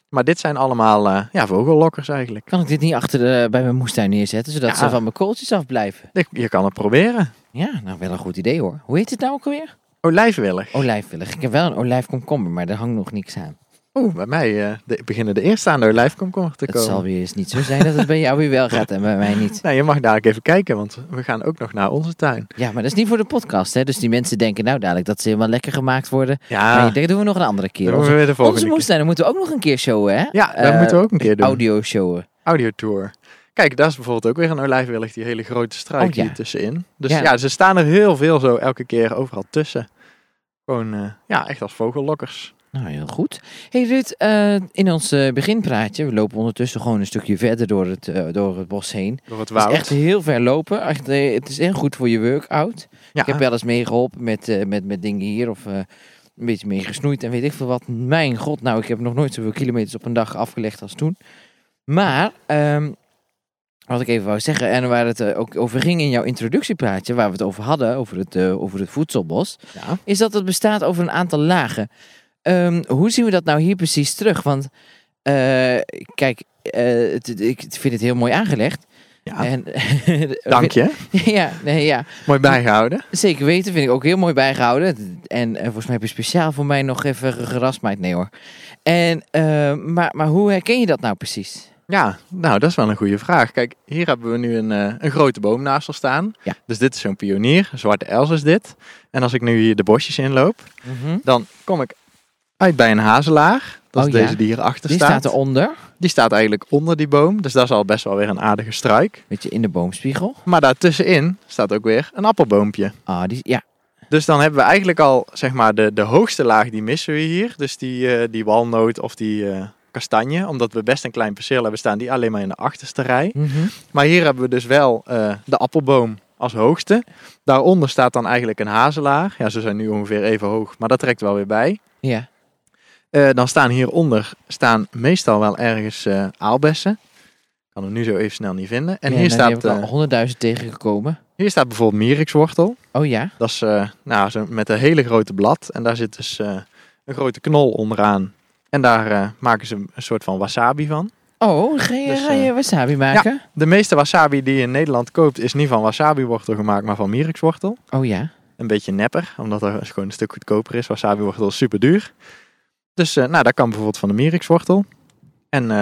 Maar dit zijn allemaal eh, ja, vogellokkers eigenlijk. Kan ik dit niet achter de, bij mijn moestuin neerzetten, zodat Ja. ze van mijn kooltjes afblijven? Je- Je kan het proberen. Ja, nou wel een goed idee hoor. Hoe heet het nou ook alweer? Olijfwillig. Olijfwillig. Ik heb wel een olijfkomkommer, maar daar hangt nog niks aan. Oeh, bij mij eh, de, beginnen de eerste aan de olijfkomkommer te Het komen. zal weer eens niet zo zijn dat het bij jou weer wel gaat en bij mij niet. <laughs> Nou, je mag dadelijk even kijken, want we gaan ook nog naar onze tuin. Ja, maar dat is niet voor de podcast, hè? Dus die mensen denken nou dadelijk dat ze helemaal lekker gemaakt worden. Ja, Nee, dat doen we nog een andere keer. we weer de volgende onze keer. moestuinen moeten we ook nog een keer showen, hè? Ja, dat Eh, moeten we ook een keer doen. Audio showen. Audiotour. Kijk, daar is bijvoorbeeld ook weer een olijfwillig, die hele grote struik Oh, ja. hier tussenin. Dus Ja. ja. ze staan er heel veel zo elke keer overal tussen. Gewoon, eh, ja, echt als vogellokkers. Nou, heel goed. Hey Ruud, eh, in ons eh, beginpraatje, we lopen ondertussen gewoon een stukje verder door het, eh, door het bos heen. Door het Het is woud. echt heel ver lopen. Echt, het is heel goed voor je workout. ja, Ik heb wel eens meegeholpen met, met, met dingen hier of een beetje mee gesnoeid en weet ik veel wat. Mijn god, nou, ik heb nog nooit zoveel kilometers op een dag afgelegd als toen. Maar, ehm, wat ik even wou zeggen, en waar het ook over ging in jouw introductiepraatje, waar we het over hadden, over het, over het voedselbos, ja. is dat het bestaat over een aantal lagen. Ehm, hoe zien we dat nou hier precies terug? Want, eh, kijk, eh, ik vind het heel mooi aangelegd. ja. En, <laughs> Dank je. <laughs> ja, nee, ja. Mooi bijgehouden. Zeker weten, vind ik ook heel mooi bijgehouden. En eh, volgens mij heb je speciaal voor mij nog even gerasmaaid. Nee hoor. En, maar, maar hoe herken je dat nou precies? Ja, nou, dat is wel een goede vraag. Kijk, hier hebben we nu een, een grote boom naast ons staan. Ja. Dus dit is zo'n pionier. Een zwarte els is dit. En als ik nu hier de bosjes inloop, dan kom ik uit bij een hazelaar. Dat is Oh, ja. deze die hierachter Die staat. staat eronder, Die staat eigenlijk onder die boom. Dus dat is al best wel weer een aardige struik. beetje in de boomspiegel. Maar daartussenin staat ook weer een appelboompje. Ah, die, ja. Dus dan hebben we eigenlijk al, zeg maar, de, de hoogste laag die missen we hier. Dus die, eh, die walnoot of die eh, kastanje. Omdat we best een klein perceel hebben staan die alleen maar in de achterste rij. Mhm. Maar hier hebben we dus wel eh, de appelboom als hoogste. Daaronder staat dan eigenlijk een hazelaar. Ja, ze zijn nu ongeveer even hoog, maar dat trekt wel weer bij. Ja. Eh, dan staan hieronder staan meestal wel ergens eh, aalbessen. Ik kan hem nu zo even snel niet vinden. En Ja, hier, nou, staat, eh, al honderdduizend tegengekomen. hier staat bijvoorbeeld mierikswortel. Oh ja. Dat is nou, zo met een hele grote blad. En daar zit dus een grote knol onderaan. En daar maken ze een soort van wasabi van. Oh, ga je, Dus, ga je wasabi maken? De meeste wasabi die je in Nederland koopt is niet van wasabi-wortel gemaakt, maar van mierikswortel. Oh ja. Een beetje nepper, omdat er gewoon een stuk goedkoper is. Wasabi-wortel is super duur. Dus eh, nou, dat kan bijvoorbeeld van de mierixwortel. En eh,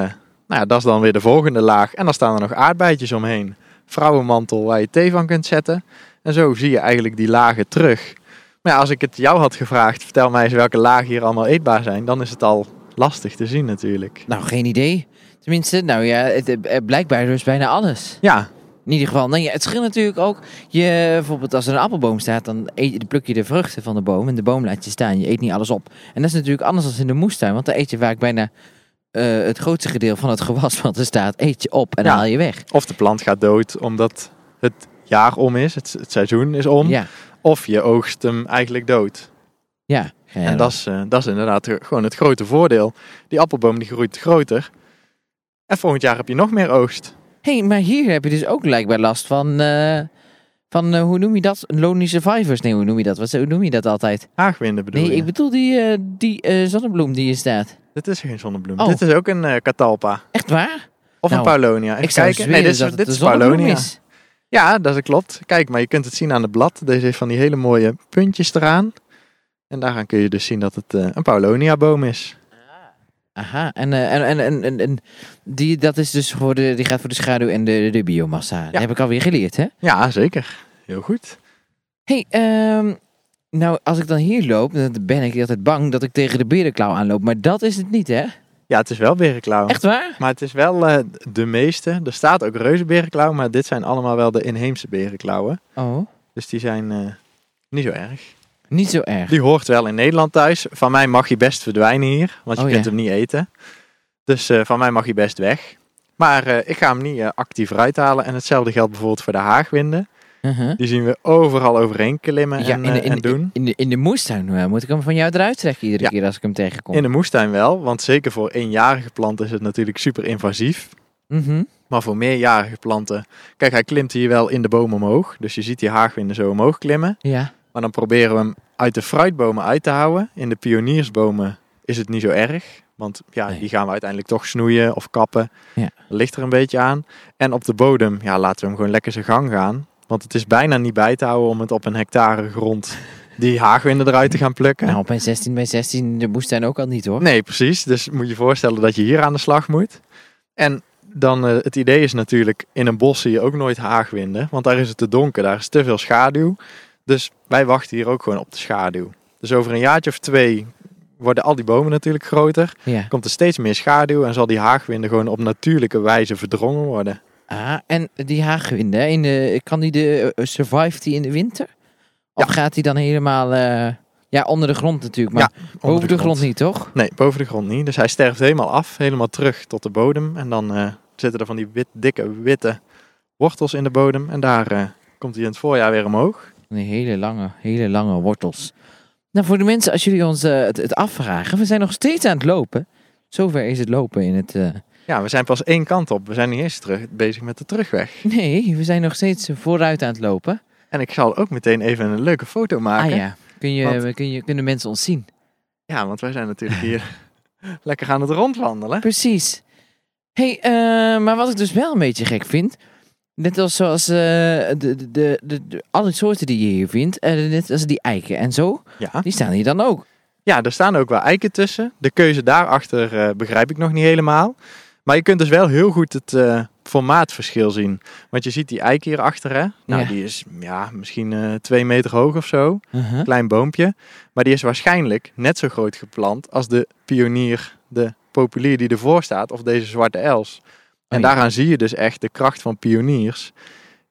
nou ja, dat is dan weer de volgende laag. En dan staan er nog aardbeidjes omheen. Vrouwenmantel waar je thee van kunt zetten. En zo zie je eigenlijk die lagen terug. Maar ja, als ik het jou had gevraagd, vertel mij eens welke lagen hier allemaal eetbaar zijn. Dan is het al lastig te zien natuurlijk. Nou, geen idee. Tenminste, nou ja, het, blijkbaar dus bijna alles. Ja, In ieder geval, nou ja, het scheelt natuurlijk ook. Je, bijvoorbeeld als er een appelboom staat, dan, eet, dan pluk je de vruchten van de boom en de boom laat je staan. Je eet niet alles op. En dat is natuurlijk anders dan in de moestuin, want dan eet je vaak bijna eh, het grootste gedeelte van het gewas wat er staat, eet je op en Ja. haal je weg. of de plant gaat dood omdat het jaar om is, het, het seizoen is om. Ja, Of je oogst hem eigenlijk dood. ja. En dat is, eh, dat is inderdaad gewoon het grote voordeel. Die appelboom die groeit groter. En volgend jaar heb je nog meer oogst. Hey, maar hier heb je dus ook blijkbaar last van, eh, van eh, hoe noem je dat? Lonely survivors. Nee, hoe noem je dat? Wat, hoe noem je dat altijd? Haagwinden bedoel Nee, je? ik bedoel die, eh, die zonnebloem die hier staat. Dit is geen zonnebloem. Oh. Dit is ook een catalpa. Echt waar? Of Nou, een paulonia. Even ik kijken. Nee, dit is, dit is paulonia. is. Ja, dat klopt. Kijk, maar je kunt het zien aan het blad. Deze heeft van die hele mooie puntjes eraan. En daaraan kun je dus zien dat het een paulonia boom is. Aha, en, eh, en, en, en, en, en die, dat is dus voor de, die gaat voor de schaduw en de, de biomassa. Dat heb ik alweer geleerd, hè? Ja, zeker. Heel goed. hey, ehm, nou, als ik dan hier loop, dan ben ik altijd bang dat ik tegen de berenklauw aanloop. Maar dat is het niet, hè? Ja, het is wel berenklauw. Echt waar? Maar het is wel eh, de meeste. Er staat ook reuzenberenklauw, maar dit zijn allemaal wel de inheemse berenklauwen. Oh, Dus die zijn eh, niet zo erg. Niet zo erg. Die hoort wel in Nederland thuis. Van mij mag hij best verdwijnen hier, want je Oh, kunt ja. hem niet eten. Dus eh, van mij mag hij best weg. Maar eh, ik ga hem niet eh, actief eruit halen. En hetzelfde geldt bijvoorbeeld voor de haagwinden. Uh-huh. Die zien we overal overheen klimmen Ja, en, in de, in, en doen. In de, in de moestuin moet ik hem van jou eruit trekken iedere Ja. keer als ik hem tegenkom. In de moestuin wel, want zeker voor eenjarige planten is het natuurlijk super invasief. Mhm. Maar voor meerjarige planten... Kijk, hij klimt hier wel in de boom omhoog. Dus je ziet die haagwinden zo omhoog klimmen. Ja. Maar dan proberen we hem uit de fruitbomen uit te houden. In de pioniersbomen is het niet zo erg. Want ja, Nee. die gaan we uiteindelijk toch snoeien of kappen. Ja. Dat ligt er een beetje aan. En op de bodem, ja, laten we hem gewoon lekker zijn gang gaan. Want het is bijna niet bij te houden om het op een hectare grond die haagwinden eruit te gaan plukken. Nou, op mijn 16 bij 16 de moestuin ook al niet, hoor. Nee, precies. Dus moet je voorstellen dat je hier aan de slag moet. En dan eh, het idee is natuurlijk, in een bos zie je ook nooit haagwinden. Want daar is het te donker, daar is te veel schaduw. Dus wij wachten hier ook gewoon op de schaduw. Dus over een jaartje of twee worden al die bomen natuurlijk groter. Ja. Komt er steeds meer schaduw en zal die haagwinden gewoon op natuurlijke wijze verdrongen worden. Ah, en die haagwind, hè, in de, kan die de, eh, survive die in de winter? Of Ja. gaat die dan helemaal, eh, ja, onder de grond natuurlijk, maar boven de, grond. niet, toch? Nee, boven de grond niet. Dus hij sterft helemaal af, helemaal terug tot de bodem. En dan eh, zitten er van die wit, dikke, witte wortels in de bodem. En daar komt hij in het voorjaar weer omhoog. Die hele lange, hele lange wortels. Nou, voor de mensen, als jullie ons eh, het, het afvragen, we zijn nog steeds aan het lopen. Zover is het lopen in het... eh, Ja, we zijn pas één kant op. We zijn niet eens terug, bezig met de terugweg. Nee, we zijn nog steeds vooruit aan het lopen. En ik zal ook meteen even een leuke foto maken. Ah ja, kun je, Want- kun je, kunnen mensen ons zien? Ja, want wij zijn natuurlijk hier <laughs> lekker aan het rondwandelen. Precies. hey, eh, maar wat ik dus wel een beetje gek vind. Net als zoals eh, de, de, de, alle soorten die je hier vindt. eh, net als die eiken en zo. Ja. Die staan hier dan ook. ja, er staan ook wel eiken tussen. De keuze daarachter eh begrijp ik nog niet helemaal. Maar je kunt dus wel heel goed het formaatverschil zien. Want je ziet die eik hier achter, hè? Nou, Ja. die is ja, misschien twee meter hoog of zo. Uh-huh. Klein boompje. Maar die is waarschijnlijk net zo groot geplant als de pionier, de populier die ervoor staat. Of deze zwarte els. En ja. daaraan zie je dus echt de kracht van pioniers.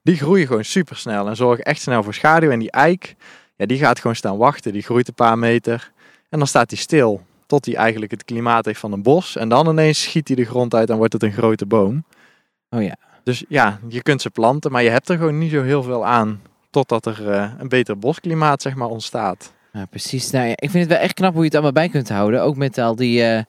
Die groeien gewoon super snel en zorgen echt snel voor schaduw. En die eik, ja, die gaat gewoon staan wachten. Die groeit een paar meter. En dan staat hij stil. Tot hij eigenlijk het klimaat heeft van een bos. En dan ineens schiet hij de grond uit en wordt het een grote boom. Oh ja. Dus ja, je kunt ze planten, maar je hebt er gewoon niet zo heel veel aan. Totdat er eh, een beter bosklimaat zeg maar ontstaat. Ja, precies. Nou ja, ik vind het wel echt knap hoe je het allemaal bij kunt houden. Ook met al die, eh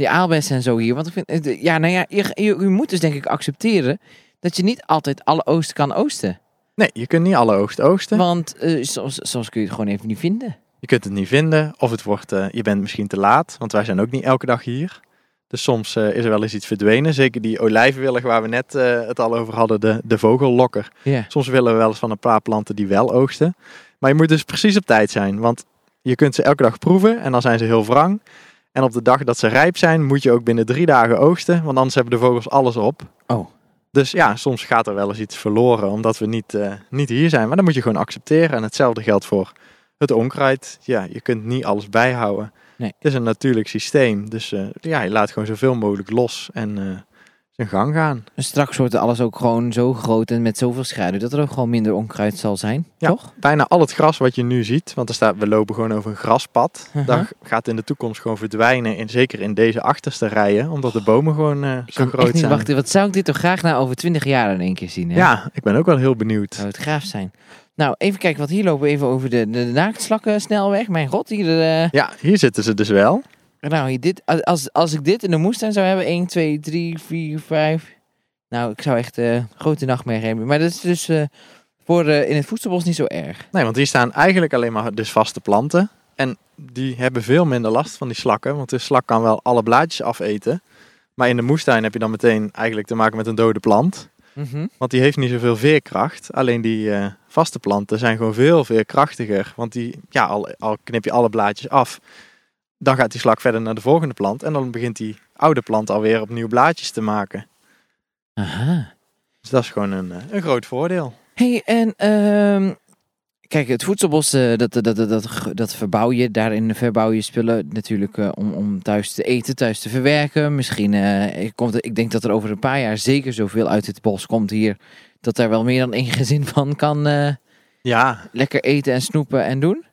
die aalbessen en zo hier. Want ik vind, het- ja, nou ja, je, je, je moet dus denk ik accepteren dat je niet altijd alle oosten kan oosten. Nee, je kunt niet alle oogst oogsten. Want eh, soms, soms kun je het gewoon even niet vinden. Je kunt het niet vinden of het wordt, eh, je bent misschien te laat, want wij zijn ook niet elke dag hier. Dus soms eh, is er wel eens iets verdwenen. Zeker die olijfwillig waar we net eh, het al over hadden, de, de vogellokker. Ja. Soms willen we wel eens van een paar planten die wel oogsten. Maar je moet dus precies op tijd zijn, want je kunt ze elke dag proeven en dan zijn ze heel wrang. En op de dag dat ze rijp zijn, moet je ook binnen drie dagen oogsten, want anders hebben de vogels alles op. Oh. Dus ja, soms gaat er wel eens iets verloren, omdat we niet, eh, niet hier zijn. Maar dan moet je gewoon accepteren. En hetzelfde geldt voor het onkruid. Ja, je kunt niet alles bijhouden. Nee. Het is een natuurlijk systeem. Dus eh, ja, je laat gewoon zoveel mogelijk los en gang gaan. En straks wordt alles ook gewoon zo groot en met zoveel schaduw dat er ook gewoon minder onkruid zal zijn, Ja. toch? Bijna al het gras wat je nu ziet, want er staat, we lopen gewoon over een graspad. Uh-huh. Dat gaat in de toekomst gewoon verdwijnen. In, zeker in deze achterste rijen, omdat de bomen gewoon eh, zo groot niet zijn. wachten. Wat zou ik dit toch graag nou over 20 jaar in één keer zien? Hè? Ja, ik ben ook wel heel benieuwd. Zou het gaaf zijn. Nou, even kijken, wat hier lopen we even over de, de, de naaktslakkensnelweg. Mijn god, hier... eh, Ja, hier zitten ze dus wel. Nou, dit, als, als ik dit in de moestuin zou hebben, 1, 2, 3, 4, 5... Nou, ik zou echt eh grote nachtmerrie hebben. Maar dat is dus eh, voor eh, in het voedselbos niet zo erg. Nee, want hier staan eigenlijk alleen maar dus vaste planten. En die hebben veel minder last van die slakken. Want de slak kan wel alle blaadjes afeten. Maar in de moestuin heb je dan meteen eigenlijk te maken met een dode plant. Mhm. Want die heeft niet zoveel veerkracht. Alleen die vaste planten zijn gewoon veel veerkrachtiger. Want die, ja, al, al knip je alle blaadjes af. Dan gaat die slak verder naar de volgende plant. En dan begint die oude plant alweer opnieuw blaadjes te maken. Aha. Dus dat is gewoon een, eh, een groot voordeel. hey, en ehm, kijk, het voedselbos, eh, dat, dat, dat, dat, dat verbouw je. Daarin verbouw je spullen natuurlijk eh, om, om thuis te eten, thuis te verwerken. Misschien komt er, ik denk dat er over een paar jaar zeker zoveel uit het bos komt hier. Dat daar wel meer dan één <laughs> gezin van kan Ja, lekker eten en snoepen en doen.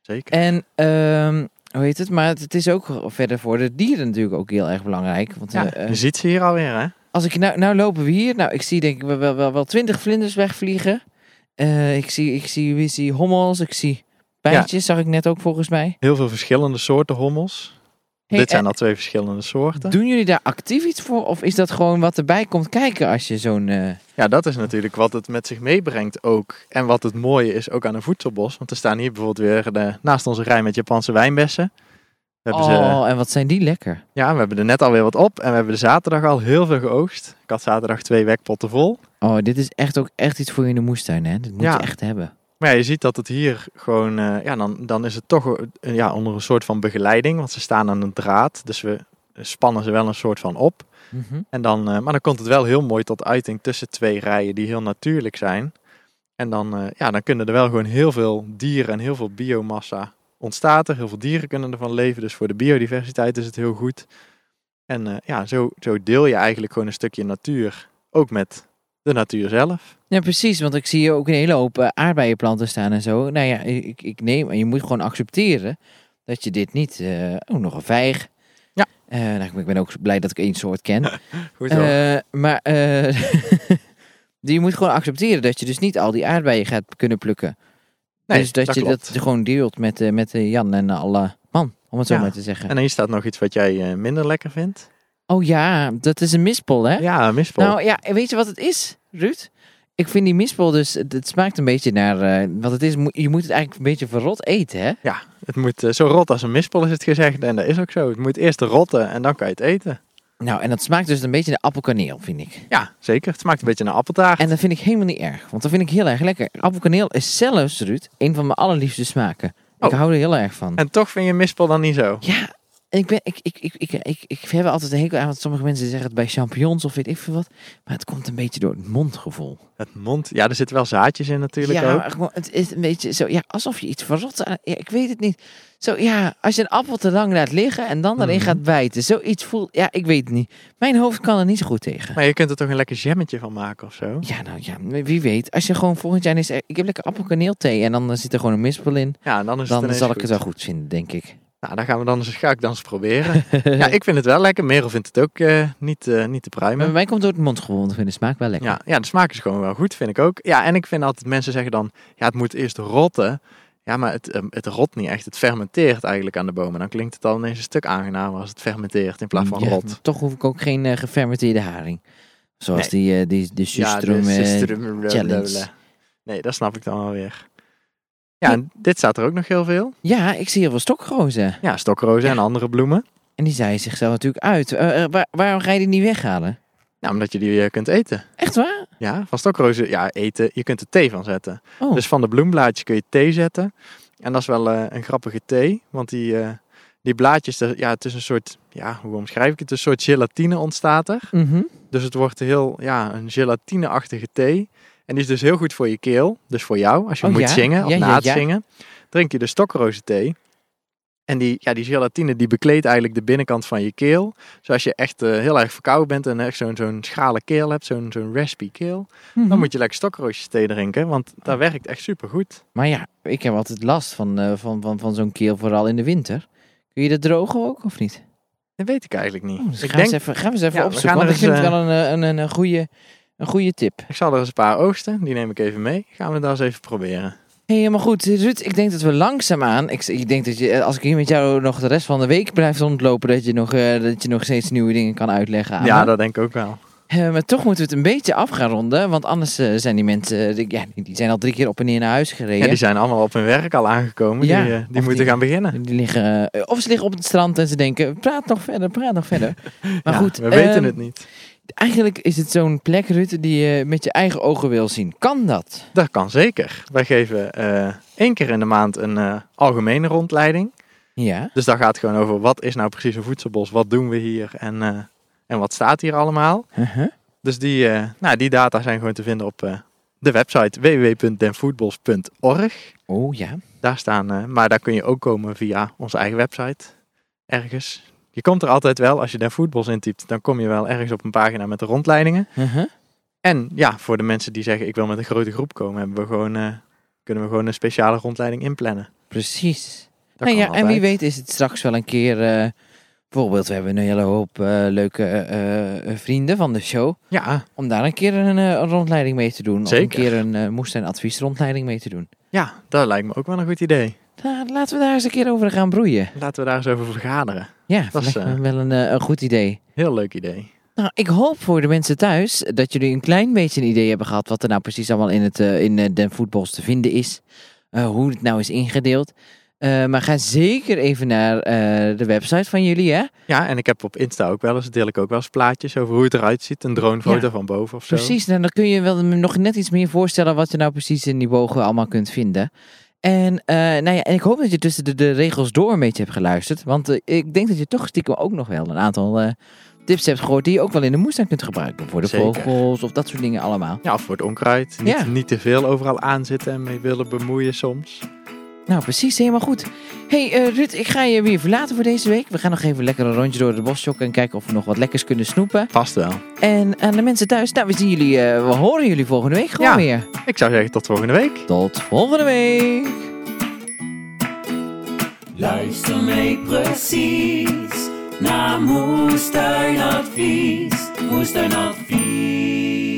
zeker. En ehm, hoe heet het? Maar het, is ook verder voor de dieren natuurlijk ook heel erg belangrijk. Want Ja, eh, eh, je ziet ze hier alweer, hè? als ik nou, nou lopen we hier. Nou, ik zie denk ik wel, wel, wel, wel twintig vlinders wegvliegen. Eh, ik zie, ik zie, ik zie hommels, ik zie bijtjes, zag ik net ook volgens mij. Heel veel verschillende soorten hommels. Hey, Dit zijn al twee verschillende soorten. Doen jullie daar actief iets voor? Of is dat gewoon wat erbij komt kijken als je zo'n... eh, Ja, dat is natuurlijk wat het met zich meebrengt ook. En wat het mooie is ook aan een voedselbos. Want er staan hier bijvoorbeeld weer de, naast onze rij met Japanse wijnbessen. We hebben, ze, Oh, en wat zijn die lekker. ja, we hebben er net alweer wat op. En we hebben de zaterdag al heel veel geoogst. Ik had zaterdag twee wekpotten vol. Oh, dit is echt ook echt iets voor je in de moestuin, hè? Dit moet Ja. je echt hebben. Maar ja, je ziet dat het hier gewoon... eh, ja, dan, dan is het toch eh, ja, onder een soort van begeleiding. Want ze staan aan een draad. Dus we spannen ze wel een soort van op. Mhm. En dan, eh, maar dan komt het wel heel mooi tot uiting tussen twee rijen die heel natuurlijk zijn. En dan, ja, dan kunnen er wel gewoon heel veel dieren en heel veel biomassa ontstaat er. Heel veel dieren kunnen ervan leven, dus voor de biodiversiteit is het heel goed. En ja, zo, zo deel je eigenlijk gewoon een stukje natuur, ook met de natuur zelf. Ja, precies. Want ik zie hier ook een hele hoop eh, aardbeienplanten staan en zo. Nou ja, ik, ik neem... En je moet gewoon accepteren dat je dit niet... eh oh, nog een vijg. Ja. Eh, nou, ik ben ook blij dat ik één soort ken. <laughs> Goed hoor. Eh, maar eh, <laughs> je moet gewoon accepteren dat je dus niet al die aardbeien gaat kunnen plukken. nee, dus dat, je klopt. dat gewoon deelt met, eh, met Jan en alle man, om het zo Ja. maar te zeggen. En hier staat nog iets wat jij eh, minder lekker vindt. Oh ja, dat is een mispel, hè? Ja, mispel. Nou ja, weet je wat het is, Ruud? Ik vind die mispel dus, het smaakt een beetje naar, eh, wat het is, je moet het eigenlijk een beetje verrot eten, hè? Ja, het moet eh, zo rot als een mispel is het gezegd. En dat is ook zo. Het moet eerst rotten en dan kan je het eten. Nou, en dat smaakt dus een beetje naar appelkaneel, vind ik. Ja, zeker. Het smaakt een beetje naar appeltaart. En dat vind ik helemaal niet erg, want dat vind ik heel erg lekker. Appelkaneel is zelfs, Ruud, een van mijn allerliefste smaken. Ik Oh. hou er heel erg van. En toch vind je mispel dan niet zo? Ja, en ik, ben, ik, ik, ik, ik, ik, ik heb altijd een hekel aan, want sommige mensen zeggen het bij champignons of weet ik veel wat. Maar het komt een beetje door het mondgevoel. Het mond. Ja, er zitten wel zaadjes in natuurlijk ja, ook. gewoon, het is een beetje zo, ja, alsof je iets verrot aan, ja, ik weet het niet. Zo, ja, als je een appel te lang laat liggen en dan erin Mhm. gaat bijten, zoiets voelt, ja, ik weet het niet. Mijn hoofd kan er niet zo goed tegen. Maar je kunt er toch een lekker jammetje van maken of zo? Ja, nou ja, wie weet. Als je gewoon volgend jaar eens, ik heb lekker appelkaneelthee en dan eh, zit er gewoon een mispel in. Ja, en dan is het Dan zal ik het wel goed vinden, denk ik. Nou, dan gaan we dan eens, ga ik dan eens proberen. <laughs> ja, ik vind het wel lekker. Merel vindt het ook eh, niet, eh, niet te Maar bij pruimen. mij komt het door het mondgevoel, want ik vind de smaak wel lekker. Ja, ja, de smaak is gewoon wel goed, vind ik ook. Ja, en ik vind altijd, mensen zeggen dan, ja, het moet eerst rotten. Ja, maar het, eh, het rot niet echt. Het fermenteert eigenlijk aan de bomen. Dan klinkt het al ineens een stuk aangenamer als het fermenteert in plaats van Ja, rot. maar toch hoef ik ook geen eh, gefermenteerde haring. Zoals Nee. die, die, de Ja, de Systrum- challenge. Nee, dat snap ik dan wel weer. Ja, en dit staat er ook nog heel veel. Ja, ik zie heel veel stokrozen. Ja, stokrozen en andere bloemen. En die zei zichzelf natuurlijk uit. Eh, eh, waar- waarom ga je die niet weghalen? Nou, omdat je die eh, kunt eten. Echt waar? Ja, van stokrozen, ja, eten. Je kunt er thee van zetten. Oh, Dus van de bloemblaadjes kun je thee zetten. En dat is wel een grappige thee, want die, Die blaadjes, ja, het is een soort, ja, hoe omschrijf ik het? Een soort gelatine ontstaat er. Mhm. Dus het wordt heel, ja, een gelatineachtige thee. En die is dus heel goed voor je keel. Dus voor jou, als je Oh moet ja? zingen of Ja, na het ja. zingen. Drink je de stokrozenthee. En die, ja, die gelatine die bekleedt eigenlijk de binnenkant van je keel. Dus als je echt eh, heel erg verkouden bent en echt zo'n zo'n schrale keel hebt, zo'n zo'n raspy keel. Mhm. Dan moet je lekker stokroosjesthee drinken, want dat werkt echt super goed. Maar ja, ik heb altijd last van, eh, van, van, van zo'n keel, vooral in de winter. Kun je dat drogen ook, of niet? Dat weet ik eigenlijk niet. Oh, dus ik gaan, denk, we even, gaan we eens even Ja, we opzoeken, gaan want ik vind het wel een, eh, een, een, een, goede, een goede tip. ik zal er eens een paar oogsten, die neem ik even mee. Gaan we dat eens even proberen. Maar goed, Ruud, ik denk dat we langzaamaan... Ik, ik denk dat je, eh, als ik hier met jou nog de rest van de week blijf rondlopen... dat je nog, eh, dat je nog steeds nieuwe dingen kan uitleggen aan ja, me. dat denk ik ook wel. Eh, maar toch moeten we het een beetje af gaan ronden. Want anders zijn die mensen... die- ja, die zijn al drie keer op en neer naar huis gereden. Ja, die zijn allemaal op hun werk al aangekomen. Ja, die die moeten die- gaan beginnen. Die liggen, of ze liggen op het strand en ze denken, praat nog verder, praat nog verder. <laughs> Maar Ja, goed, we weten ehm, het niet. Eigenlijk is het zo'n plek, Rutte, die je met je eigen ogen wil zien. Kan dat? Dat kan zeker. Wij geven eh, één keer in de maand een eh, algemene rondleiding. Ja. Dus dat gaat gewoon over wat is nou precies een voedselbos, wat doen we hier en, eh, en wat staat hier allemaal. Uh-huh. Dus die, nou, die data zijn gewoon te vinden op de website www.denvoetbos.org. Oh ja. Daar staan, maar daar kun je ook komen via onze eigen website. Ergens. Je komt er altijd wel, als je Den Voetbos intypt, dan kom je wel ergens op een pagina met de rondleidingen. Uh-huh. En ja, voor de mensen die zeggen ik wil met een grote groep komen, hebben we gewoon, eh, kunnen we gewoon een speciale rondleiding inplannen. Precies. Dat nou ja, en wie weet is het straks wel een keer... eh, bijvoorbeeld, we hebben een hele hoop eh, leuke vrienden van de show. Ja, Om daar een keer een, rondleiding mee te doen. Of Zeker. een keer een uh, moest- en adviesrondleiding mee te doen. ja, dat lijkt me ook wel een goed idee. Nou, laten we daar eens een keer over gaan broeien. Laten we daar eens over vergaderen. Ja, Dat is, eh, wel een, eh, een goed idee. Heel leuk idee. Nou, ik hoop voor de mensen thuis dat jullie een klein beetje een idee hebben gehad wat er nou precies allemaal in, het, eh, in Den Voetbals te vinden is. Hoe het nou is ingedeeld. Maar ga zeker even naar de website van jullie, hè? Ja, en ik heb op Insta ook wel eens, deel ik ook wel eens plaatjes over hoe het eruit ziet. Een dronefoto Ja. van boven of zo. Precies, nou, dan kun je wel nog net iets meer voorstellen wat je nou precies in die bogen allemaal kunt vinden. En, eh, nou ja, en ik hoop dat je tussen de, de regels door een beetje hebt geluisterd. Want eh, ik denk dat je toch stiekem ook nog wel een aantal eh, tips hebt gehoord die je ook wel in de moestuin kunt gebruiken. Voor de Zeker. vogels of dat soort dingen allemaal. Ja, of voor het onkruid. Niet, Ja. niet te veel overal aanzitten en mee willen bemoeien soms. Nou, precies, helemaal goed. hey, eh, Ruud, ik ga je weer verlaten voor deze week. We gaan nog even lekker een rondje door de bos jokken en kijken of we nog wat lekkers kunnen snoepen. Vast wel. En aan de mensen thuis, nou, we zien jullie, eh, we horen jullie volgende week gewoon Ja. weer. Ik zou zeggen tot volgende week. Tot volgende week. Luister mee precies naar Moestuinadvies. Moestuinadvies.